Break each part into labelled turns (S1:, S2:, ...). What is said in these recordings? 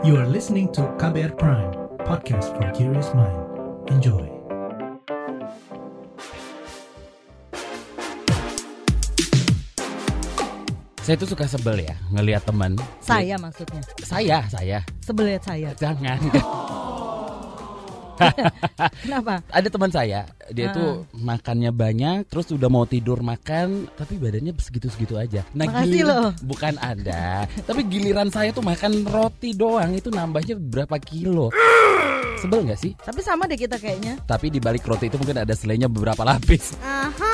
S1: You are listening to KBR Prime, podcast for curious mind. Enjoy.
S2: Saya tuh suka sebel ya ngelihat teman.
S3: Saya maksudnya.
S2: Saya, saya.
S3: Sebel lihat saya.
S2: Jangan.
S3: Kenapa?
S2: Ada teman saya, dia
S3: Ah.
S2: tuh makannya banyak, terus udah mau tidur makan, tapi badannya segitu-segitu aja. Nah,
S3: Makasih
S2: giliran-
S3: loh.
S2: Bukan ada, tapi giliran saya tuh makan roti doang itu nambahnya berapa kilo. Sebel nggak sih?
S3: Tapi sama deh kita kayaknya.
S2: Tapi di balik roti itu mungkin ada selainya beberapa lapis.
S3: Aha.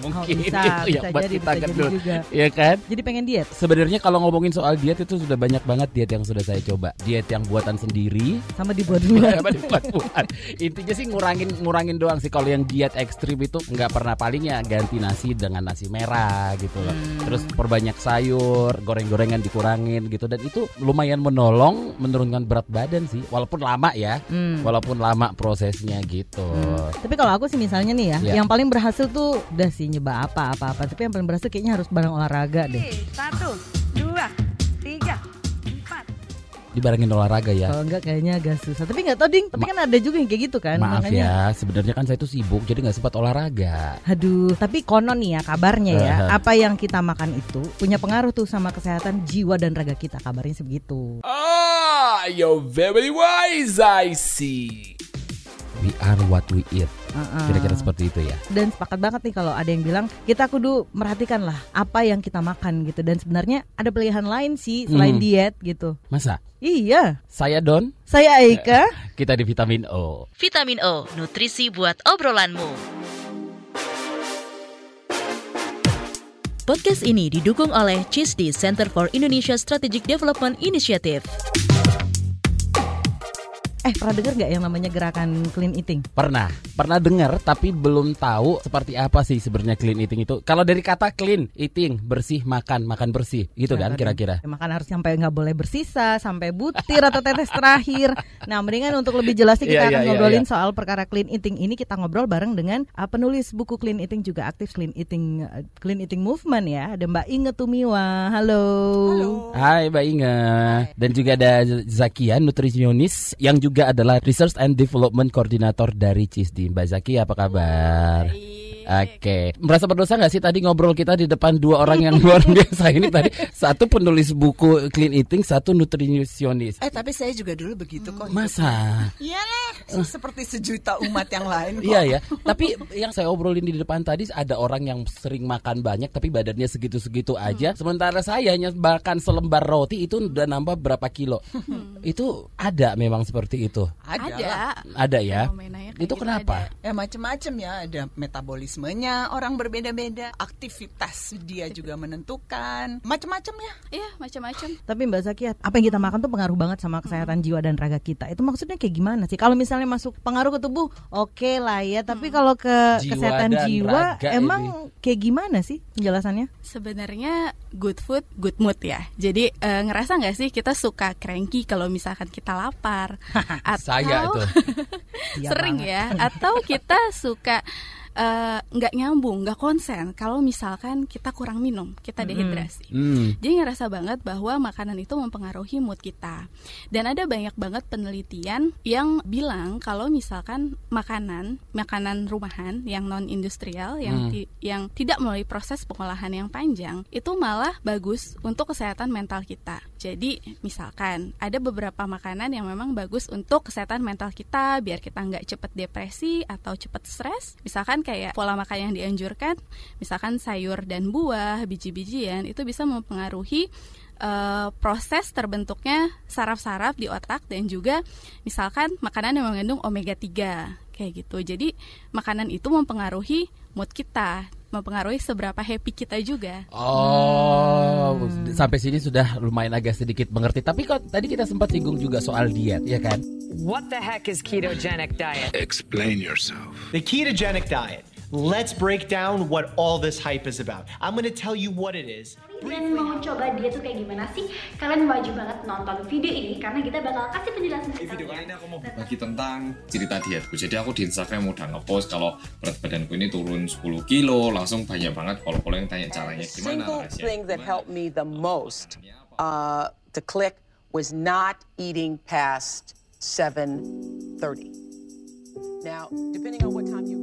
S2: Mungkin
S3: bisa,
S2: itu yang
S3: bisa
S2: buat
S3: jadi,
S2: kita gendut. Iya kan?
S3: Jadi pengen diet.
S2: Sebenarnya kalau ngomongin soal diet itu sudah banyak banget diet yang sudah saya coba. Diet yang buatan sendiri,
S3: Sama dibuat-buat.
S2: apa dibuat-buat. Intinya sih ngurangin ngurangin doang sih. Kalau yang diet ekstrim itu nggak pernah palingnya ganti nasi dengan nasi merah gitu loh. Terus perbanyak sayur, goreng-gorengan dikurangin gitu dan itu lumayan menolong menurunkan berat badan sih. Walaupun lama ya,
S3: Hmm.
S2: walaupun lama prosesnya gitu.
S3: Tapi kalau aku sih misalnya nih ya,
S2: Iya.
S3: yang paling berhasil tuh udah sih nyoba apa-apa-apa. Tapi yang paling berhasil kayaknya harus bareng olahraga deh.
S4: Satu, dua, tiga, empat.
S2: Dibarengin olahraga ya.
S3: Kalau enggak kayaknya agak susah. Tapi nggak tahu ding. Tapi kan ada juga yang kayak gitu kan.
S2: Maaf
S3: Makanya,
S2: ya, sebenarnya kan saya tuh sibuk jadi nggak sempat olahraga.
S3: Aduh, tapi konon nih ya kabarnya ya, apa yang kita makan itu punya pengaruh tuh sama kesehatan jiwa dan raga kita. Kabarnya sih begitu.
S2: Ah, you're very wise, I see. We are what we eat.
S3: Heeh.
S2: Kira-kira seperti itu ya.
S3: dan sepakat banget nih kalau ada yang bilang kita kudu merhatikan lah apa yang kita makan gitu dan sebenarnya ada pilihan lain sih selain
S2: Hmm.
S3: diet gitu.
S2: Masa?
S3: Iya,
S2: Saya Don,
S3: saya Aika.
S2: kita di vitamin O.
S5: Vitamin O, nutrisi buat obrolanmu. Podcast ini didukung oleh CISDI Center for Indonesia Strategic Development Initiative.
S3: Eh pernah dengar nggak yang namanya gerakan clean eating?
S2: Pernah, pernah dengar tapi belum tahu seperti apa sih sebenarnya clean eating itu. Kalau dari kata clean eating, bersih makan, makan bersih, gitu kan kira-kira.
S3: ya, Makan harus sampai nggak boleh bersisa, sampai butir atau tetes terakhir. Nah, mendingan untuk lebih jelasnya kita akan
S2: iya, iya,
S3: ngobrolin
S2: iya.
S3: soal perkara clean eating ini. Kita ngobrol bareng dengan uh, penulis buku clean eating juga aktif clean eating uh, clean eating movement ya. Ada Mbak Inge Tumiwa. Halo.
S2: Hai Mbak Inge Dan juga ada Zakia, nutrisionis Yang juga adalah Research and Development Coordinator dari CISDI Mbak Zakia apa kabar? Oke, merasa berdosa nggak sih tadi ngobrol kita di depan dua orang yang luar biasa ini tadi satu penulis buku clean eating, satu nutrisionis.
S6: Eh tapi saya juga dulu begitu kok.
S2: Masa?
S6: Iyalah, seperti sejuta umat yang lain kok.
S2: Iya ya. Tapi yang saya obrolin di depan tadi ada orang yang sering makan banyak tapi badannya segitu-segitu aja. Sementara saya hanya makan selembar roti itu udah nambah berapa kilo. itu ada memang seperti itu.
S6: Ada.
S7: Ada.
S2: Ada ya. Itu
S7: gitu
S2: kenapa?
S6: Ya macam-macam ya, ada metabolismenya orang berbeda-beda, aktivitas dia juga menentukan, macam-macam ya.
S7: Iya, macam-macam.
S3: Tapi Mbak Zakia, apa yang kita makan tuh pengaruh banget sama kesehatan jiwa dan raga kita. Itu maksudnya kayak gimana sih? Kalau misalnya masuk pengaruh ke tubuh, oke lah ya. Tapi kalau ke
S2: Jiwa
S3: kesehatan jiwa, emang kayak gimana sih penjelasannya?
S7: Sebenarnya good food, good mood ya. Jadi eh, ngerasa nggak sih kita suka cranky kalau misalkan kita lapar? Atau
S2: Saya tuh.
S3: Iya
S7: sering
S3: banget.
S7: ya. Atau kita suka eh, nggak nyambung, nggak konsen kalau misalkan kita kurang minum, kita dehidrasi.
S2: Hmm.
S7: Jadi ngerasa banget bahwa makanan itu mempengaruhi mood kita. Dan ada banyak banget penelitian yang bilang kalau misalkan makanan, makanan rumahan yang non industrial yang
S2: Hmm.
S7: ti- yang tidak melalui proses pengolahan yang panjang itu malah bagus untuk kesehatan mental kita. Jadi misalkan ada beberapa makanan yang memang bagus untuk kesehatan mental kita biar kita nggak cepet depresi atau cepet stres. Misalkan kayak pola makan yang dianjurkan, misalkan sayur dan buah, biji-bijian itu bisa mempengaruhi eh, proses terbentuknya saraf-saraf di otak dan juga misalkan makanan yang mengandung omega 3 kayak gitu. Jadi makanan itu mempengaruhi mood kita, mempengaruhi seberapa happy kita juga.
S2: Oh, sampai sini sudah lumayan agak sedikit mengerti. Tapi kok tadi kita sempat singgung juga soal diet, ya kan?
S8: What the heck is ketogenic diet?
S9: Explain yourself.
S10: The ketogenic diet. Let's break down what all this hype is about. I'm going to tell you what it is.
S11: Kalian mau coba dia tuh kayak gimana sih? Kalian wajib banget nonton video ini karena kita bakal kasih penjelasan detailnya.
S9: aku mau berbagi tentang cerita dietku. Jadi aku di Instagram udah ngepost kalau berat badanku ini turun 10 kilo, langsung banyak banget follow-follow yang tanya caranya gimana.
S8: Single thing that helped me the most uh, to click
S12: was not eating past 7:30. Now, depending on what time you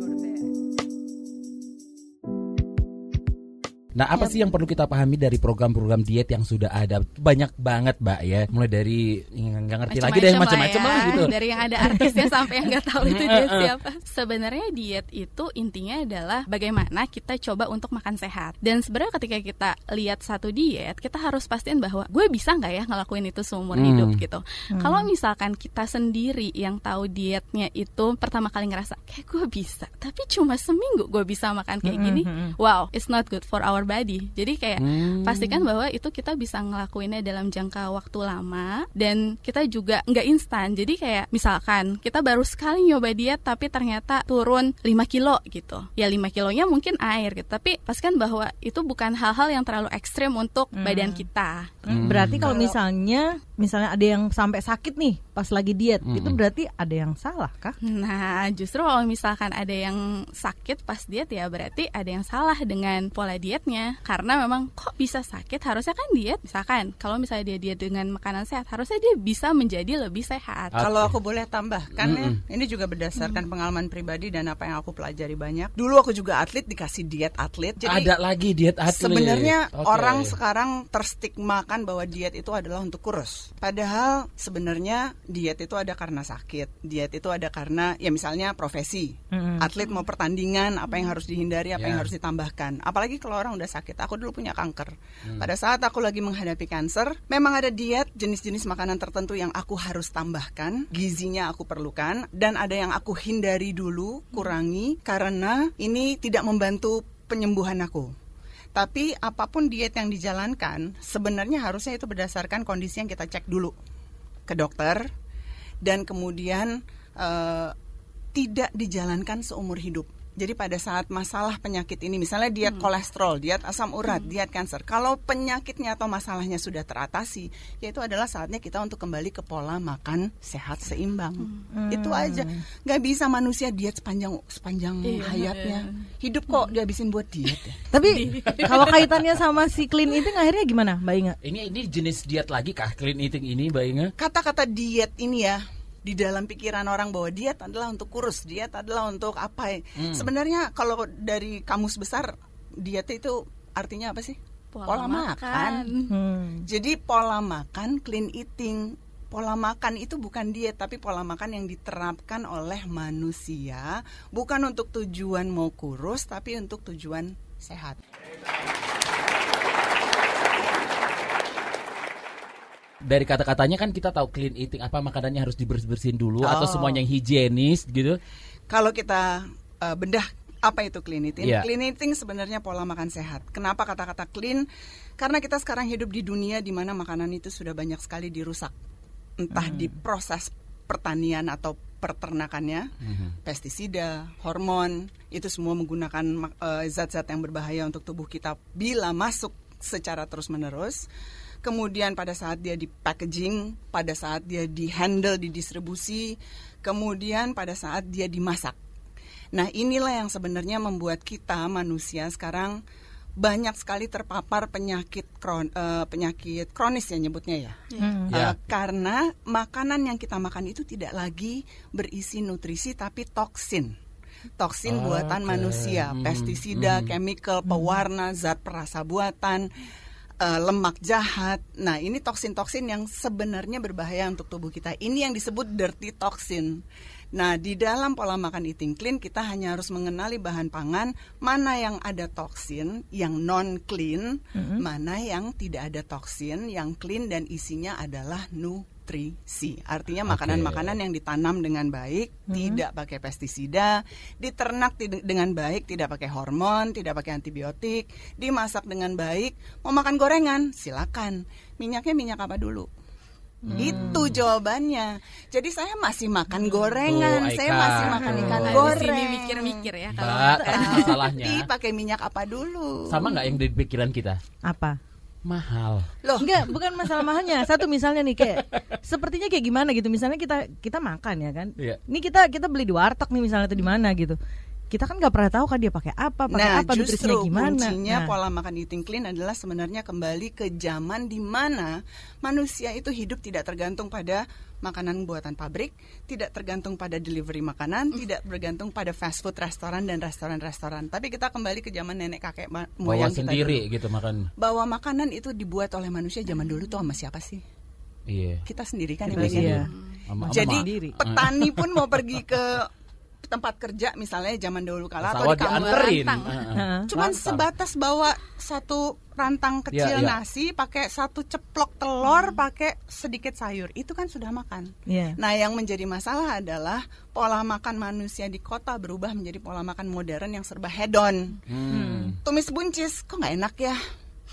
S2: Nah, apa sih yang perlu kita pahami dari program-program diet yang sudah ada? Banyak banget, Mbak ya. Mulai dari nggak ngerti lagi deh macam-macam lah,
S7: ya.
S2: gitu.
S7: Dari yang ada artisnya sampai yang nggak tahu itu dia siapa. Sebenarnya diet itu intinya adalah bagaimana kita coba untuk makan sehat. Dan sebenarnya ketika kita lihat satu diet, kita harus pastiin bahwa gue bisa nggak ya ngelakuin itu seumur
S2: Hmm.
S7: hidup gitu. Kalau misalkan kita sendiri yang tahu dietnya itu pertama kali ngerasa kayak gue bisa, tapi cuma seminggu gue bisa makan kayak gini, wow, it's not good for our body. Jadi kayak
S2: Hmm.
S7: pastikan bahwa itu kita bisa ngelakuinnya dalam jangka waktu lama dan kita juga nggak instan. Jadi kayak misalkan kita baru sekali nyoba diet tapi ternyata turun 5 kilo gitu. Ya 5 kilonya mungkin air gitu. Tapi pastikan bahwa itu bukan hal-hal yang terlalu ekstrim untuk badan kita.
S3: Hmm, Berarti kalau misalnya misalnya ada yang sampai sakit nih pas lagi diet, itu berarti ada yang salah kah?
S7: Nah, justru kalau misalkan ada yang sakit pas diet ya berarti ada yang salah dengan pola dietnya. Karena memang kok bisa sakit, harusnya kan diet. Misalkan kalau misalnya dia diet dengan makanan sehat, harusnya dia bisa menjadi lebih sehat.
S6: Kalau aku boleh tambahkan ya, ini juga berdasarkan pengalaman pribadi dan apa yang aku pelajari banyak. Dulu aku juga atlet dikasih diet atlet. Jadi
S2: ada lagi diet atlet.
S6: Sebenarnya
S2: Oke.
S6: orang sekarang terstigmakan bahwa diet itu adalah untuk kurus. Padahal sebenarnya diet itu ada karena sakit. Diet itu ada karena ya misalnya profesi. Atlet mau pertandingan, apa yang harus dihindari, apa yang
S2: Ya.
S6: harus ditambahkan. Apalagi kalau orang udah sakit. Aku dulu punya kanker. Pada saat aku lagi menghadapi kanker, memang ada diet jenis-jenis makanan tertentu yang aku harus tambahkan, gizinya aku perlukan dan ada yang aku hindari dulu, kurangi karena ini tidak membantu penyembuhan aku. Tapi apa pun diet yang dijalankan, sebenarnya harusnya itu berdasarkan kondisi yang kita cek dulu ke dokter dan kemudian eh, tidak dijalankan seumur hidup. Jadi pada saat masalah penyakit ini, misalnya diet kolesterol, diet asam urat, diet kanker, kalau penyakitnya atau masalahnya sudah teratasi, yaitu adalah saatnya kita untuk kembali ke pola makan sehat seimbang. Itu aja. Nggak bisa manusia diet sepanjang sepanjang
S7: Iya,
S6: hayatnya. Hidup kok dihabisin buat diet ya.
S3: Tapi kalau kaitannya sama si clean eating akhirnya gimana, Mbak Inga?
S2: Ini ini jenis diet lagi kah clean eating ini, Mbak Inga?
S6: kata-kata diet ini ya di dalam pikiran orang bahwa diet adalah untuk kurus, diet adalah untuk apa? ya. Sebenarnya kalau dari kamus besar diet itu artinya apa sih?
S7: Pola makan.
S3: Hmm.
S6: Jadi pola makan clean eating. Pola makan itu bukan diet tapi pola makan yang diterapkan oleh manusia bukan untuk tujuan mau kurus tapi untuk tujuan sehat.
S2: Dari kata-katanya kan kita tahu clean eating apa makanannya harus dibersih-bersihin dulu atau
S6: Oh.
S2: semuanya yang higienis gitu.
S6: Kalau kita uh, bedah apa itu clean eating?
S2: Iya.
S6: Clean eating sebenarnya pola makan sehat. Kenapa kata-kata clean? Karena kita sekarang hidup di dunia di mana makanan itu sudah banyak sekali dirusak. Entah di proses pertanian atau peternakannya, pestisida, hormon, itu semua menggunakan eh, zat-zat yang berbahaya untuk tubuh kita bila masuk secara terus-menerus. Kemudian pada saat dia di packaging, pada saat dia di handle, didistribusi, kemudian pada saat dia dimasak. Nah, inilah yang sebenarnya membuat kita manusia sekarang banyak sekali terpapar penyakit kron, eh, penyakit kronis ya nyebutnya ya.
S3: Hmm.
S6: Eh,
S2: Ya.
S6: karena makanan yang kita makan itu tidak lagi berisi nutrisi tapi toksin. Toksin buatan
S2: Oke.
S6: manusia,
S2: Hmm,
S6: pestisida,
S2: hmm.
S6: chemical, pewarna, zat perasa buatan, eh, lemak jahat. Nah, ini toksin-toksin yang sebenarnya berbahaya untuk tubuh kita. Ini yang disebut dirty toxin. Nah, di dalam pola makan eating clean kita hanya harus mengenali bahan pangan mana yang ada toksin, yang non clean, mana yang tidak ada toksin, yang clean dan isinya adalah nutrisi. Artinya makanan-makanan yang ditanam dengan baik, tidak pakai pestisida, diternak tid- dengan baik, tidak pakai hormon, tidak pakai antibiotik, dimasak dengan baik. Mau makan gorengan, silakan. Minyaknya minyak apa dulu? Itu jawabannya. Jadi saya masih makan gorengan,
S2: Tuh,
S6: saya masih makan ikan goreng.
S7: ini mikir-mikir ya kalau
S2: Mbak, kan masalahnya
S6: Tapi pakai minyak apa dulu?
S2: sama nggak yang di pikiran kita?
S3: Apa?
S2: Mahal.
S6: Loh,
S3: Enggak, bukan masalah mahalnya. Satu misalnya nih kayak sepertinya kayak gimana gitu. Misalnya kita kita makan ya kan.
S2: Iya.
S3: Ini kita kita beli di warteg nih misalnya atau di mana gitu. Kita kan nggak pernah tahu kan dia pakai apa, pakai
S6: Nah,
S3: apa, nutrisinya
S6: justru
S3: gimana.
S6: kuncinya
S3: Nah.
S6: pola makan eating clean adalah sebenarnya kembali ke zaman di mana manusia itu hidup tidak tergantung pada makanan buatan pabrik, tidak tergantung pada delivery makanan, tidak bergantung pada fast food restoran dan restoran-restoran. Tapi kita kembali ke zaman nenek kakek
S2: Bawa
S6: moyang kita
S2: sendiri
S6: dulu.
S2: gitu makan.
S6: Bahwa makanan itu dibuat oleh manusia zaman dulu tuh sama siapa sih?
S2: Iya.
S6: Kita sendiri kan
S2: Kita
S6: yang
S2: sama
S6: Jadi petani pun mau pergi ke tempat kerja misalnya zaman dahulu kala atau di
S2: dianterin.
S6: rantang.
S2: Heeh.
S6: Cuman
S2: Lantar.
S6: sebatas bawa satu rantang kecil
S2: Iya, iya.
S6: nasi, pakai satu ceplok telur, pakai sedikit sayur. Itu kan sudah makan.
S3: Iya.
S6: Nah, yang menjadi masalah adalah pola makan manusia di kota berubah menjadi pola makan modern yang serba hedon.
S2: Hmm.
S6: Tumis buncis kok nggak enak ya?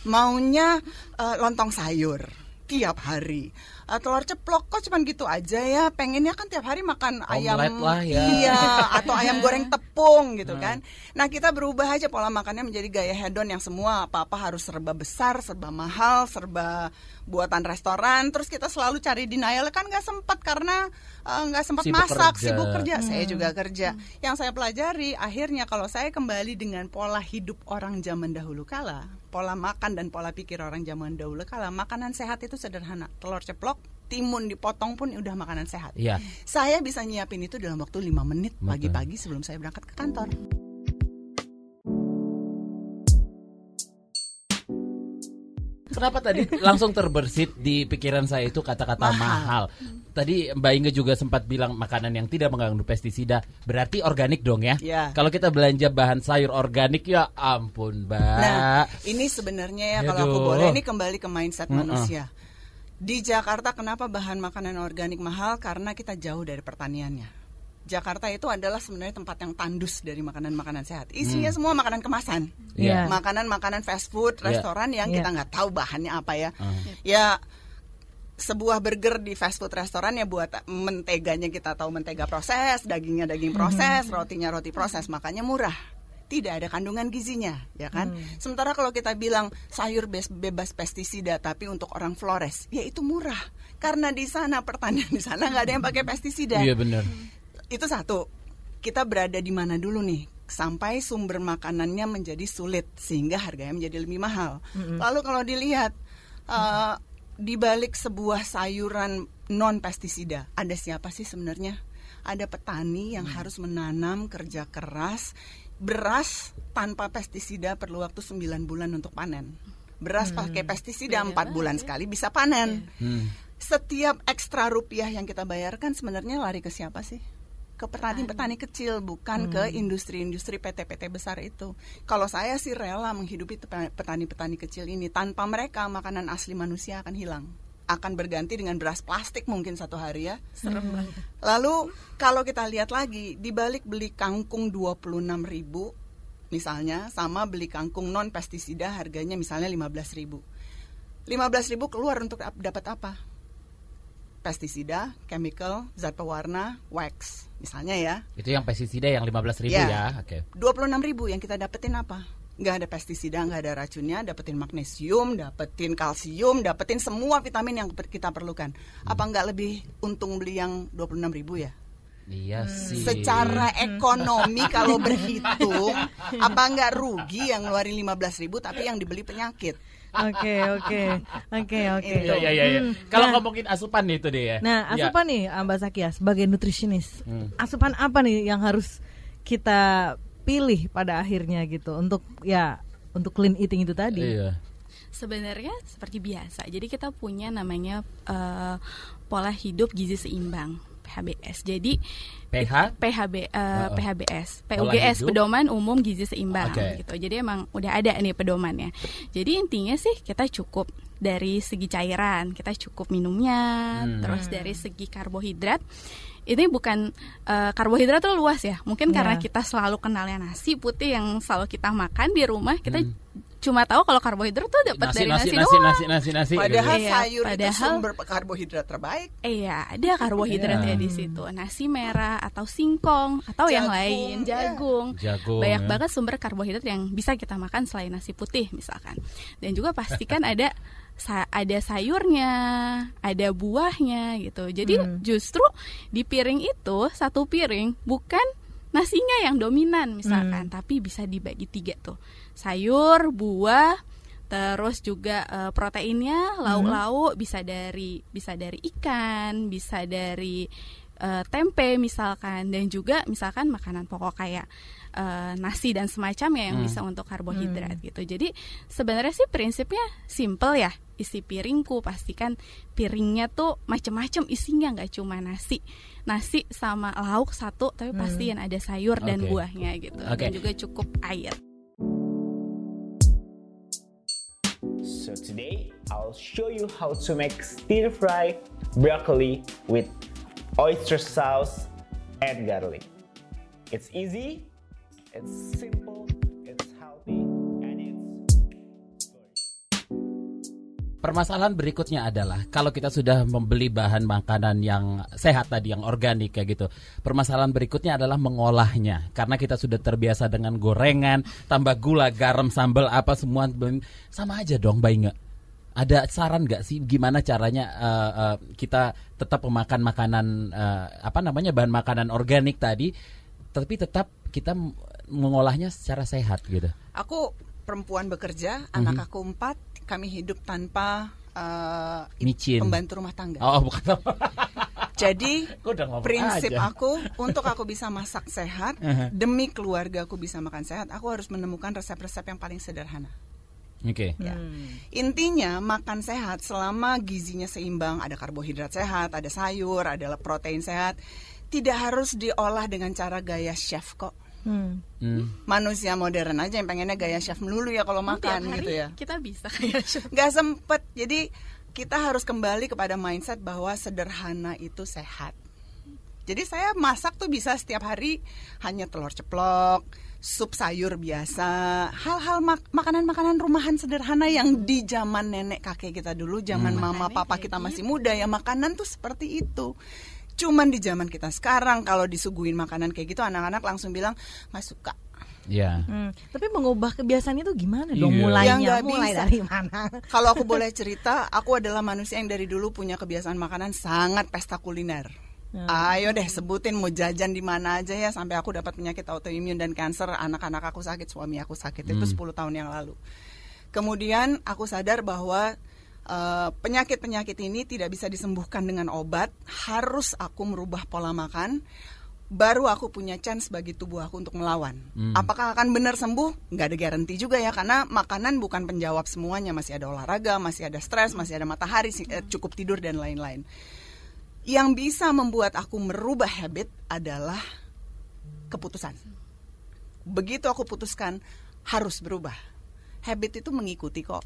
S6: Maunya eh, lontong sayur tiap hari. Eh, telur ceplok kok cuman gitu aja ya. Pengennya kan tiap hari makan ayam
S2: Omelet lah ya.
S6: Iya, atau ayam goreng tepung gitu kan. Nah, kita berubah aja pola makannya menjadi gaya hedon yang semua apa-apa harus serba besar, serba mahal, serba buatan restoran. Terus kita selalu cari denial kan nggak sempat karena eh, nggak sempat
S2: Sibuk
S6: masak,
S2: kerja.
S6: sibuk kerja.
S3: Hmm.
S6: Saya juga kerja. Yang saya pelajari akhirnya kalau saya kembali dengan pola hidup orang zaman dahulu kala, pola makan dan pola pikir orang zaman dahulu kala, makanan sehat itu sederhana. Telur ceplok, timun dipotong pun udah makanan sehat.
S2: Iya.
S6: Saya bisa nyiapin itu dalam waktu 5 menit pagi-pagi sebelum saya berangkat ke kantor.
S2: Kenapa tadi langsung terbersit di pikiran saya itu kata-kata mahal. Tadi Mbak Inge juga sempat bilang makanan yang tidak mengandung pestisida berarti organik dong ya.
S6: Iya.
S2: Kalau kita belanja bahan sayur organik ya ampun, Mbak.
S6: Nah, ini sebenarnya ya kalau aku boleh ini kembali ke mindset
S2: Mm-mm.
S6: manusia. Di Jakarta kenapa bahan makanan organik mahal? Karena kita jauh dari pertaniannya. Jakarta itu adalah sebenarnya tempat yang tandus dari makanan-makanan sehat. Isinya
S2: Hmm.
S6: semua makanan kemasan.
S2: Iya.
S6: Makanan-makanan fast food,
S2: Iya.
S6: restoran yang
S3: Iya.
S6: kita nggak tahu bahannya apa ya.
S2: Ah.
S6: Ya sebuah burger di fast food restoran ya buat menteganya kita tahu mentega proses, dagingnya daging proses, rotinya roti proses, makanya murah. Tidak ada kandungan gizinya, ya kan? Sementara kalau kita bilang sayur bes- bebas pestisida tapi untuk orang Flores, ya itu murah. Karena di sana pertanian di sana nggak ada yang pakai pestisida.
S2: Iya benar.
S6: Itu satu. Kita berada di mana dulu nih? Sampai sumber makanannya menjadi sulit sehingga harganya menjadi lebih mahal. Lalu kalau dilihat eh, di balik sebuah sayuran non pestisida, ada siapa sih sebenarnya? Ada petani yang harus menanam kerja keras beras tanpa pestisida perlu waktu 9 bulan untuk panen. Beras pakai pestisida 4 bulan sekali bisa panen.
S2: Hmm.
S6: Setiap ekstra rupiah yang kita bayarkan sebenarnya lari ke siapa sih? Ke petani-petani kecil, bukan ke industri-industri PT-PT besar itu. Kalau saya sih rela menghidupi petani-petani kecil ini. Tanpa mereka, makanan asli manusia akan hilang. Akan berganti dengan beras plastik mungkin satu hari ya.
S7: Serem banget.
S6: Lalu kalau kita lihat lagi di balik beli kangkung 26.000 ribu misalnya sama beli kangkung non pestisida harganya misalnya 15.000 ribu. 15.000 ribu keluar untuk ap- dapat apa? Pestisida, chemical, zat pewarna, wax misalnya ya.
S2: Itu yang pestisida yang 15.000
S6: Iya.
S2: ya. Oke.
S6: 26.000 ribu yang kita dapetin apa? Nggak ada pestisida, nggak ada racunnya, dapetin magnesium, dapetin kalsium, dapetin semua vitamin yang kita perlukan. Apa nggak lebih untung beli yang 26.000 ribu ya?
S2: Iya sih.
S6: Secara ekonomi kalau berhitung, apa nggak rugi yang ngeluarin 15.000 ribu tapi yang dibeli penyakit?
S3: Oke oke oke oke.
S2: Iya iya iya. iya.
S3: Hmm,
S2: Kalau
S3: nah,
S2: ngomongin asupan nih itu deh ya.
S3: Nah,
S2: Ya.
S3: asupan nih Mbak Sakia sebagai nutritionist.
S2: Hmm.
S3: Asupan apa nih yang harus kita pilih pada akhirnya gitu untuk ya untuk clean eating itu tadi?
S2: Iya.
S7: Sebenarnya seperti biasa. Jadi kita punya namanya eh, pola hidup gizi seimbang PHBS. Jadi
S2: PH?
S7: PHB eh,
S2: Heeh.
S7: PHBS, PUGS. Pedoman Umum Gizi Seimbang
S2: Oke.
S7: gitu. Jadi emang udah ada nih pedomannya. Jadi intinya sih kita cukup dari segi cairan, kita cukup minumnya,
S2: Hmm.
S7: terus dari segi karbohidrat ini bukan eh, karbohidrat tuh luas ya. Mungkin
S3: Iya.
S7: karena kita selalu kenalnya nasi putih yang selalu kita makan di rumah, kita
S2: Hmm.
S7: Cuma tahu kalau karbohidrat tuh dapat
S2: Nasi
S7: dari
S2: nasi
S7: nasi,
S2: nasi
S7: doang.
S2: nasi nasi nasi.
S6: Padahal
S7: Iya,
S6: sayur itu
S7: padahal-
S6: sumber karbohidrat terbaik.
S7: Iya, ada karbohidratnya
S2: Iya.
S7: di situ. Nasi merah atau singkong atau yang
S6: Jagung,
S7: lain,
S6: iya.
S7: jagung.
S2: Jagung,
S7: Banyak
S2: ya.
S7: banget sumber karbohidrat yang bisa kita makan selain nasi putih misalkan. Dan juga pastikan ada sa- ada sayurnya, ada buahnya gitu. Jadi
S3: Hmm.
S7: justru di piring itu satu piring bukan nasinya yang dominan misalkan, tapi bisa dibagi tiga tuh. Sayur, buah, terus juga eh, proteinnya lauk-lauk bisa dari bisa dari ikan, bisa dari eh, tempe misalkan dan juga misalkan makanan pokok kayak eh, nasi dan semacamnya yang
S13: Hmm.
S7: bisa untuk karbohidrat gitu. Jadi sebenarnya sih prinsipnya simple ya. Isi piringku pastikan piringnya tuh macem-macem isinya nggak cuma nasi, nasi sama lauk satu tapi
S13: Hmm.
S7: pastiin ada sayur dan
S2: Oke.
S7: buahnya gitu
S2: Oke.
S7: dan juga cukup air.
S14: Today I'll show you how to make stir fry broccoli with oyster sauce and garlic. It's easy, it's simple,
S2: Permasalahan berikutnya adalah kalau kita sudah membeli bahan makanan yang sehat tadi, yang organik kayak gitu. Permasalahan berikutnya adalah mengolahnya karena kita sudah terbiasa dengan gorengan, tambah gula, garam, sambal apa semua sama aja dong, baik nggak? Ada saran nggak sih gimana caranya eh, eh, kita tetap memakan makanan eh, apa namanya bahan makanan organik tadi, tapi tetap kita mengolahnya secara sehat gitu.
S6: Aku perempuan bekerja,
S2: Mhm.
S6: anak aku empat, kami hidup tanpa uh,
S2: Micin.
S6: pembantu rumah tangga.
S2: Oh, bukan.
S6: Jadi prinsip
S2: aja.
S6: aku untuk aku bisa masak sehat demi keluarga aku bisa makan sehat, aku harus menemukan resep-resep yang paling sederhana.
S2: Oke.
S6: Ya. Intinya makan sehat selama gizinya seimbang, ada karbohidrat sehat, ada sayur, ada protein sehat, tidak harus diolah dengan cara gaya chef kok.
S3: Hmm.
S6: Manusia modern aja yang pengennya gaya chef melulu ya kalau
S7: Tiap
S6: makan
S7: hari
S6: gitu ya.
S7: Kita bisa kayak
S6: Nggak sempet. Jadi kita harus kembali kepada mindset bahwa sederhana itu sehat. Jadi saya masak tuh bisa setiap hari hanya telur ceplok, sup sayur biasa, hal-hal mak- makanan-makanan rumahan sederhana yang di zaman nenek kakek kita dulu, zaman
S13: Hmm.
S6: mama papa kita masih muda ya makanan tuh seperti itu. Cuman di zaman kita sekarang kalau disuguhin makanan kayak gitu anak-anak langsung bilang nggak suka.
S2: Ya.
S3: Hmm, Tapi mengubah kebiasaan itu gimana dong
S2: Iya.
S3: mulainya?
S6: Ya,
S3: mulai
S6: bisa.
S3: dari mana?
S6: Kalau aku boleh cerita, aku adalah manusia yang dari dulu punya kebiasaan makanan sangat pesta kuliner.
S3: Hmm.
S6: Ayo deh sebutin mau jajan di mana aja ya sampai aku dapat penyakit autoimun dan kanker, anak-anak aku sakit, suami aku sakit itu
S13: Hmm.
S6: 10 tahun yang lalu. Kemudian aku sadar bahwa eh, penyakit-penyakit ini tidak bisa disembuhkan dengan obat, harus aku merubah pola makan. Baru aku punya chance bagi tubuh aku untuk melawan.
S13: Hmm.
S6: Apakah akan benar sembuh? Nggak ada garansi juga ya, karena makanan bukan penjawab semuanya. Masih ada olahraga, masih ada stres, masih ada matahari, eh, cukup tidur dan lain-lain. Yang bisa membuat aku merubah habit adalah keputusan. Begitu aku putuskan harus berubah. Habit itu mengikuti kok.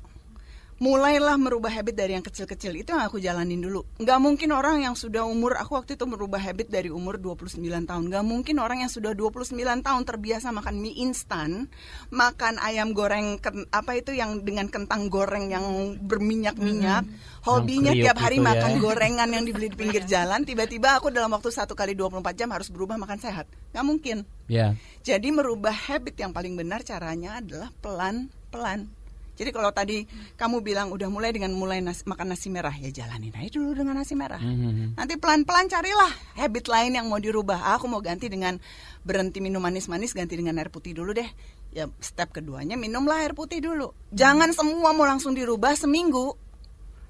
S6: Mulailah merubah habit dari yang kecil-kecil itu yang aku jalanin dulu. Nggak mungkin orang yang sudah umur aku waktu itu merubah habit dari umur 29 tahun. Nggak mungkin orang yang sudah 29 tahun terbiasa makan mie instan, makan ayam goreng ken- apa itu yang dengan kentang goreng yang berminyak-minyak. Hobinya
S13: Yang kriuk
S6: tiap hari
S13: itu ya.
S6: makan gorengan yang dibeli di pinggir jalan. Tiba-tiba aku dalam waktu satu kali 24 jam harus berubah makan sehat. Nggak mungkin.
S2: Ya.
S6: Jadi merubah habit yang paling benar caranya adalah pelan-pelan. Jadi kalau tadi kamu bilang udah mulai dengan mulai nasi, makan nasi merah ya jalanin aja dulu dengan nasi merah.
S2: Mhm.
S6: Nanti pelan-pelan carilah habit lain yang mau dirubah. Ah, Aku mau ganti dengan berhenti minum manis-manis, ganti dengan air putih dulu deh. Ya step keduanya minumlah air putih dulu. Jangan semua mau langsung dirubah seminggu.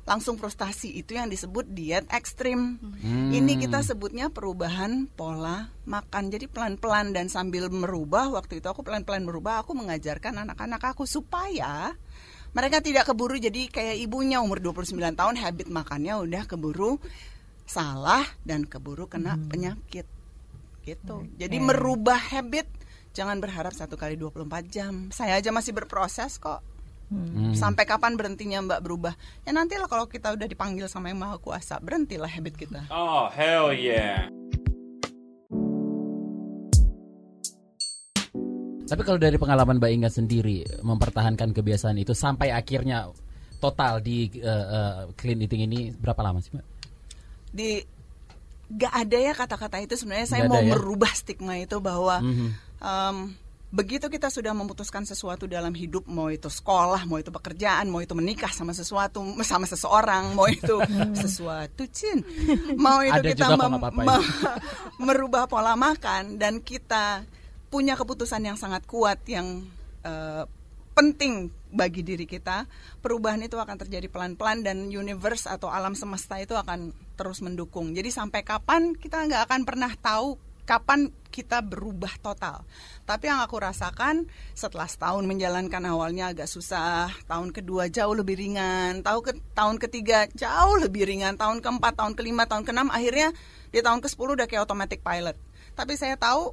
S6: Langsung frustasi itu yang disebut diet ekstrim.
S13: Hmm.
S6: Ini kita sebutnya perubahan pola makan. Jadi pelan-pelan dan sambil merubah waktu itu aku pelan-pelan merubah, aku mengajarkan anak-anak aku supaya mereka tidak keburu jadi kayak ibunya umur 29 tahun habit makannya udah keburu salah dan keburu kena penyakit gitu. Jadi merubah habit jangan berharap satu kali 24 jam. Saya aja masih berproses kok.
S2: Hmm.
S6: Sampai kapan berhentinya Mbak berubah? Ya nantilah kalau kita udah dipanggil sama Yang Maha Kuasa, berhentilah habit kita.
S9: Oh, hell yeah.
S2: Tapi kalau dari pengalaman Mbak Inga sendiri mempertahankan kebiasaan itu sampai akhirnya total di eh, eh, clean eating ini berapa lama sih Mbak?
S6: Di gak ada ya kata-kata itu sebenarnya saya mau
S2: ya?
S6: merubah stigma itu bahwa
S2: Mhm.
S6: em, begitu kita sudah memutuskan sesuatu dalam hidup mau itu sekolah mau itu pekerjaan mau itu menikah sama sesuatu sama seseorang mau itu sesuatu cin mau itu
S2: Ada
S6: kita mem-
S2: apa-apa ya.
S6: me- merubah pola makan dan kita punya keputusan yang sangat kuat yang eh, penting bagi diri kita perubahan itu akan terjadi pelan-pelan dan universe atau alam semesta itu akan terus mendukung jadi sampai kapan kita nggak akan pernah tahu kapan kita berubah total. Tapi yang aku rasakan setelah setahun menjalankan awalnya agak susah, tahun kedua jauh lebih ringan, tahun ke tahun ketiga jauh lebih ringan, tahun keempat, tahun kelima, tahun keenam akhirnya di tahun ke 10 udah kayak automatic pilot. Tapi saya tahu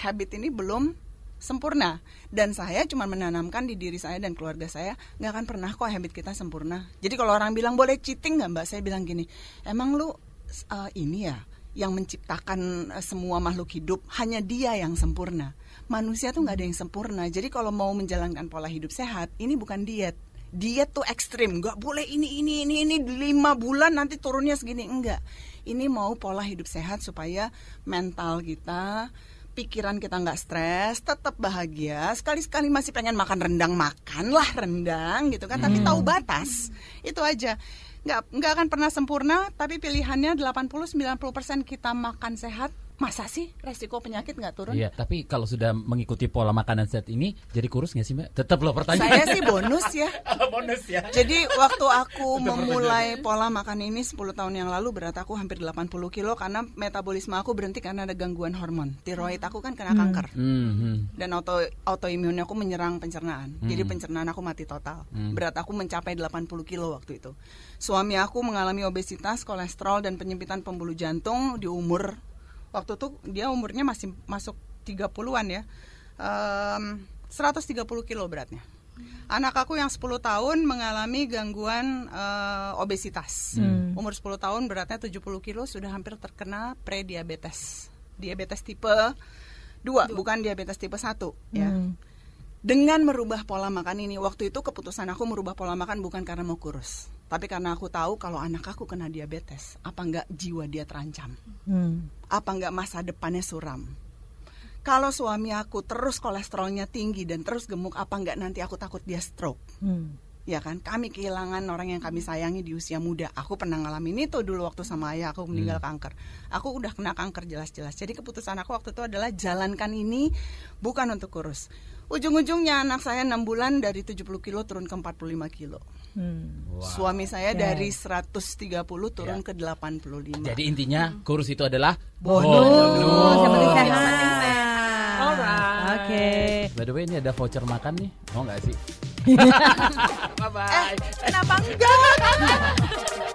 S6: habit ini belum sempurna dan saya cuma menanamkan di diri saya dan keluarga saya nggak akan pernah kok habit kita sempurna. Jadi kalau orang bilang boleh cheating nggak mbak, saya bilang gini, emang lu uh, ini ya yang menciptakan uh, semua makhluk hidup hanya dia yang sempurna. Manusia tuh nggak ada yang sempurna. Jadi kalau mau menjalankan pola hidup sehat, ini bukan diet. Diet tuh ekstrim, nggak boleh ini ini ini ini lima bulan nanti turunnya segini enggak. Ini mau pola hidup sehat supaya mental kita, pikiran kita nggak stres, tetap bahagia. Sekali-sekali masih pengen makan rendang, makanlah rendang gitu kan. Tapi
S2: Hmm.
S6: tahu batas. Itu aja nggak nggak akan pernah sempurna tapi pilihannya 80-90% kita makan sehat masa sih resiko penyakit nggak turun
S2: Iya, tapi kalau sudah mengikuti pola makanan sehat ini jadi kurus nggak sih Mbak? Tetap loh pertanyaan.
S6: saya sih bonus ya
S2: bonus ya.
S6: jadi waktu aku
S2: Untuk
S6: memulai pola makan ini 10 tahun yang lalu berat aku hampir 80 kilo karena metabolisme aku berhenti karena ada gangguan hormon tiroid aku kan kena kanker
S2: Hmm,
S6: dan auto autoimun aku menyerang pencernaan.
S2: Hmm.
S6: Jadi pencernaan aku mati total.
S2: Hmm.
S6: Berat aku mencapai 80 kilo waktu itu. Suami aku mengalami obesitas, kolesterol dan penyempitan pembuluh jantung di umur waktu itu dia umurnya masih masuk 30-an ya. Em, 130 kilo beratnya. Anak aku yang 10 tahun mengalami gangguan eh, obesitas.
S3: Hmm.
S6: Umur 10 tahun beratnya 70 kilo sudah hampir terkena prediabetes. Diabetes tipe 2, bukan diabetes tipe 1 ya. Dengan merubah pola makan ini, waktu itu keputusan aku merubah pola makan bukan karena mau kurus, tapi karena aku tahu kalau anak aku kena diabetes, apa enggak jiwa dia terancam?
S3: Hmm.
S6: apa nggak masa depannya suram? Kalau suami aku terus kolesterolnya tinggi dan terus gemuk, apa nggak nanti aku takut dia stroke?
S3: Hmm.
S6: Ya kan, kami kehilangan orang yang kami sayangi di usia muda. Aku pernah ngalamin itu dulu waktu sama ayah aku meninggal kanker. Aku udah kena kanker jelas-jelas. Jadi keputusan aku waktu itu adalah jalankan ini bukan untuk kurus. Ujung-ujungnya anak saya 6 bulan dari 70 kilo turun ke 45 kilo.
S3: Hmm.
S6: Suami saya
S3: Ya.
S6: dari 130 turun ke 85.
S2: Jadi intinya kurus itu adalah
S3: Bonus. Yang penting sehat.
S2: Alright.
S3: Oke.
S2: By the way ini ada voucher makan nih. Mau nggak sih?
S6: Eh, kenapa enggak?